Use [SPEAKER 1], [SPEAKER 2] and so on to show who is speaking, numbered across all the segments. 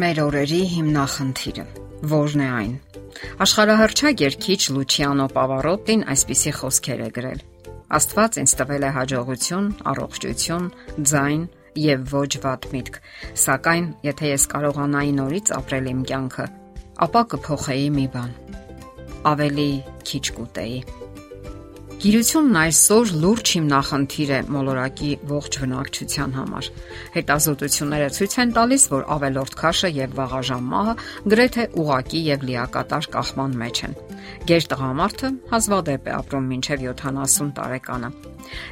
[SPEAKER 1] Մեր օրերի հիմնախնդիրը ո՞րն է այն։ Աշխարհահռչակ երգիչ Լուչիանո Պավարոտին այսպիսի խոսքեր է գրել. Աստված ինձ տվել է հաջողություն, առողջություն, ձայն եւ ոչ վատ միտք, սակայն եթե ես կարողանայի նորից ապրել իմ կյանքը, ապա կփոխեի մի բան։ Ավելի քիչ կուտեի։ Գիրությունն այսօր լուրջ հիմնախնդիր է մոլորակի ողջ բնակչության համար։ Հետազոտությունները ցույց են տալիս, որ ավելորդ քաշը եւ վաղաժամ մահը գրեթե ուղակի եւ լիակատար կախման մեջ են։ Գեր տղամարդը հազվադեպ է ապրում մինչև 70 տարեկանը։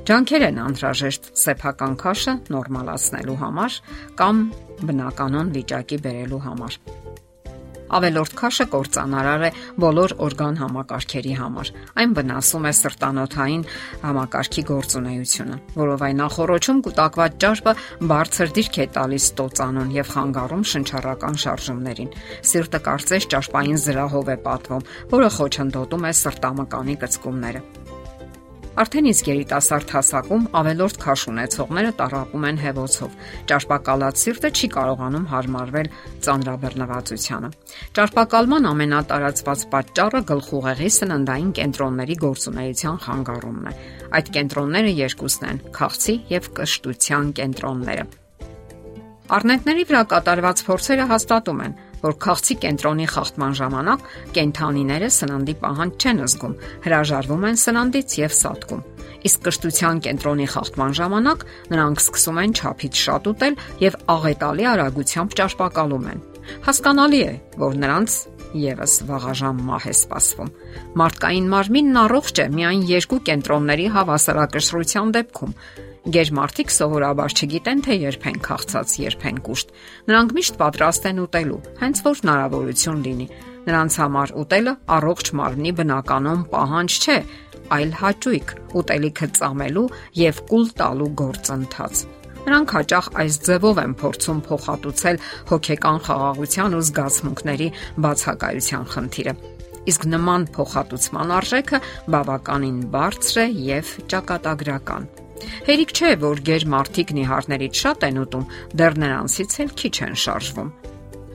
[SPEAKER 1] Ջանքեր են անհրաժեշտ սեփական քաշը նորմալացնելու համար կամ բնականon վիճակի բերելու համար։ Ավելորդ քաշը կործանարար է բոլոր օրգան համակարգերի համար։ Այն վնասում է սրտանոթային համակարգի գործունեությունը, որով այն նախորոչում կուտակված ճարպը բարձր դիրք է տալիս ստոծանուն եւ խանգարում շնչառական շարժումներին։ Սիրտը կարծես ճարպային զրահով է պատվում, որը խոչընդոտում է սրտամկանի կծկումները։ Արդեն իսկ երիտասարդ հասակում ավելորդ քաշ ունեցողները տարապում են հևոցով։ Ճարպակալած սիրտը չի կարողանում հարմարվել ծանրաբեռնվածությանը։ Ճարպակալման ամենատարածված պատճառը գլխուղեղի սննդային կենտրոնների գործունեության խանգարումն է։ Այդ կենտրոնները երկուսն են՝ քաղցի եւ կշտության կենտրոնները։ Առնետների վրա կատարված փորձերը հաստատում են, որ քաղցի կենտրոնի խախտման ժամանակ կենթանիները սննդի պահանջ չեն զգում, հրաժարվում են սննդից եւ սատկում։ Իսկ կշտության կենտրոնի խախտման ժամանակ նրանք սկսում են ճափից շատ ուտել եւ աղետալի արագությամբ ճարպակալում են։ Հասկանալի է, որ նրանց եւս վաղաժամ մահ է սպասվում։ Մարդկային մարմինն առողջ է միայն երկու կենտրոնների հավասարակշռության դեպքում, Գեր մարդիկ սովորաբար չգիտեն թե երբ են քաղցած, երբ են կուշտ։ Նրանք միշտ պատրաստ են ուտելու, հենց որ հնարավորություն լինի։ Նրանց համար ուտելը առողջ մարմնի բնականon պահանջ չէ, այլ հաճույք, ուտելիքը ծամելու եւ կուլ տալու գործընթաց։ Նրանք հաճախ այս ձևով են փորձում փոխհատուցել հոգեկան խաղաղության ու զգացմունքների բացակայության խնդիրը։ Իսկ նման փոխհատուցման արժեքը բավականին բարձր է եւ ճակատագրական։ Հերիք չէ, որ ģեր մարդիկ նիհարներից շատ են ուտում, դեռ նրանցից էլ քիչ են շարժվում։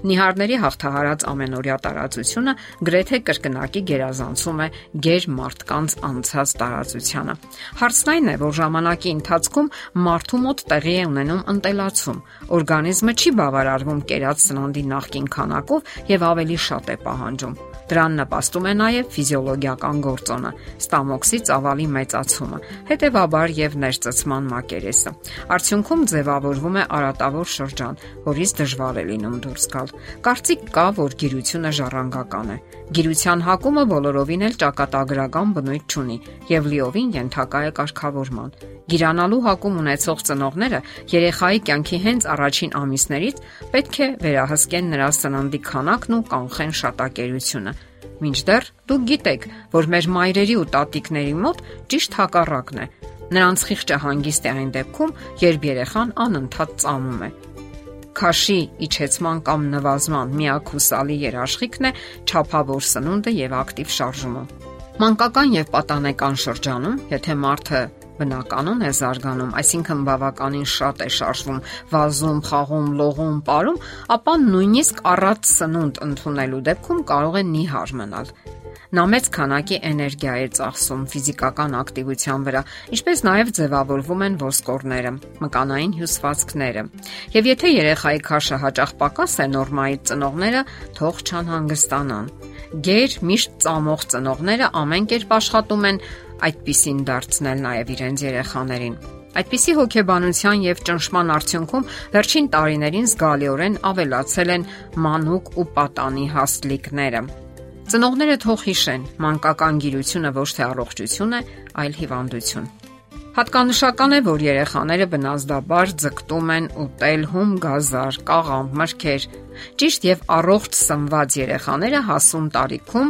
[SPEAKER 1] Նիհարների հաղթահարած ամենօրյա տարածությունը գրեթե կրկնակի գերազանցում է ģեր մարդկանց անցած տարածությանը։ Հարցն այն է, որ ժամանակի ընթացքում մարդու մոտ տեղի է ունենում ընտելացում։ Օրգանիզմը չի բավարարվում կերած սննդի նախքին քանակով եւ ավելի շատ է պահանջում։ Դրան նպաստում է նաև ֆիզիոլոգիական գործոնը՝ ստամոքսի ծավալի մեծացումը, հետևաբար եւ ներծծման մակերեսը։ Արդյունքում ձևավորվում է արատավոր շրջան, որից դժվար է լինում դուրս գալ։ Կարծիք կա, որ գիրությունը ժառանգական է։ Գիրության հակումը բոլորովին էլ ճակատագրական բնույթ չունի եւ լիովին ենթակա է կարգավորման։ Գիրանալու հակում ունեցող ծնողները երեխայի կյանքի հենց առաջին ամիսներից պետք է վերահսկեն նրա սննդի քանակն ու կանխեն շատակերությունը։ Մինչդեռ դուք գիտեք, որ մեր մայրերի ու տատիկների մոտ ճիշտ հակառակն է։ Նրանց խիղճը հանգիստ է այն դեպքում, երբ երեխան անընդհատ ծամում է քաշի իջեցման կամ նվազման միակ հուսալի երաշխիքն է ճափավոր սնունդը եւ ակտիվ շարժումը։ Մանկական եւ պատանեկան շրջանում, եթե մարդը բնականon է զարգանում, այսինքն բավականին շատ է շարժվում, վազում, խաղում, լողում, ապարում, ապա նույնիսկ առած սնունդ ընդունելու դեպքում կարող է նիհար մնալ։ Նա մեծ քանակի էներգիա է ծախսում ֆիզիկական ակտիվության վրա, ինչպես նաև ձևավորվում են ոսկորները, մկանային հյուսվածքները։ Եվ եթե երեխայի քաշը հաճախ պակաս է նորմայից ծնողները թող չանհանգստանան։ Գեր միշտ ծամող ծնողները ամեն կերպ աշխատում են այդպիսին դարձնել նաև իրենց երեխաներին։ Այդպիսի հոգեբանության եւ ճնշման արդյունքում վերջին տարիներին զգալիորեն ավելացել են մանուկ ու պատանի հաստլիկները։ Ծնողները թող հիշեն, մանկական գիրությունը ոչ թե առողջություն է, այլ հիվանդություն։ Հատկանշական է, որ երեխաները բնազդաբար ձգտում են ուտել հում գազար, կաղամբ, մրգեր։ Ճիշտ եւ առողջ սնված երեխաները հասուն տարիքում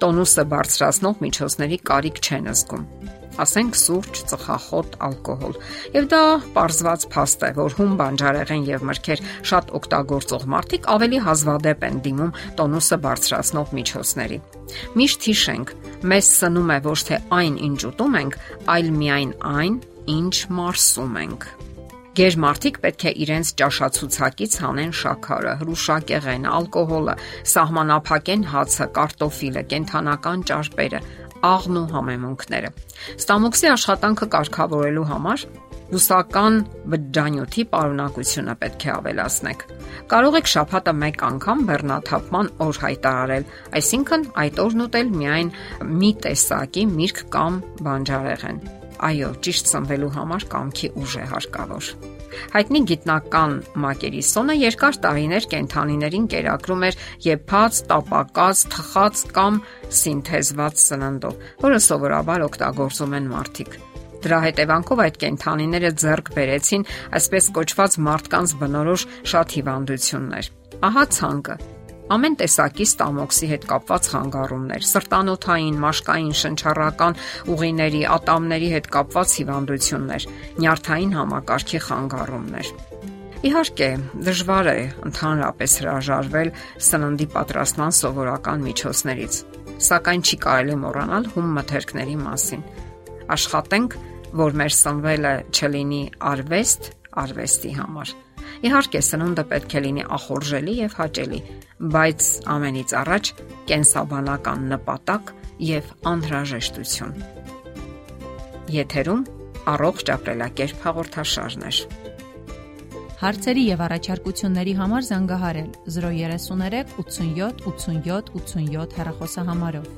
[SPEAKER 1] տոնուսը բարձրացնող միջոցների կարիք չեն զգում ասենք սուրճ, ծխախոտ, ալկոհոլ։ Եվ դա պարզված փաստ է, որ հում բանջարեղեն եւ մրգեր շատ օգտագործող մարդիկ ավելի հազվադեպ են դիմում տոնուսը բարձրացնող միջոցների։ Միշտ հիշենք, մեզ սնում է ոչ թե այն, ինչ ուտում ենք, այլ միայն այն, ինչ մարսում ենք։ Գեր մարդիկ պետք է իրենց ճաշացուցակից հանեն շաքարը, հրուշակեղեն, ալկոհոլը, սահմանափակեն հացը, կարտոֆիլը, կենթանական ճարպերը, աղն ու համեմունքները։ Ստամոքսի աշխատանքը կարգավորելու համար բուսական բջջանյութի պարունակությունը պետք է ավելացնեք։ Կարող եք շաբաթը 1 անգամ բեռնաթափման օր հայտարարել, այսինքն այդ օրն ուտել միայն մի տեսակի միրգ կամ բանջարեղեն։ Այո, ճիշտ սնվելու համար կամքի ուժ է հարկավոր։ Հայտնի գիտնական Մակերիսոնը երկար տարիներ կենթանիներին կերակրում էր եփած, տապակած, թխած կամ սինթեզված սննդով, որը սովորաբար օգտագործում են մարդիկ։ Դրա հետևանքով այդ կենթանիները ձեռք բերեցին այսպես կոչված մարդկանց բնորոշ շատ հիվանդություններ։ Ահա ցանկը ամեն տեսակի ստամոքսի հետ կապված խանգարումներ, սրտանոթային, մաշկային, շնչառական ուղիների, ատամների հետ կապված հիվանդություններ, նյարդային համակարգի խանգարումներ։ Իհարկե, դժվար է ընդհանրապես հրաժարվել սննդի պատրաստման սովորական միջոցներից, սակայն չի կարելի մոռանալ հում մթերքների մասին։ Աշխատենք, որ մեր սնվելը չլինի արվեստ, արվեստի համար։ Իհարկե, սնունդը պետք է լինի ախորժելի եւ հաճելի, բայց ամենից առաջ կենսաբանական նպատակ եւ անհրաժեշտություն։ Եթերում առողջ ապրելակերպ հաղորդաշարն է։
[SPEAKER 2] Հարցերի եւ առաջարկությունների համար զանգահարել 033 87 87 87 հեռախոսահամարով։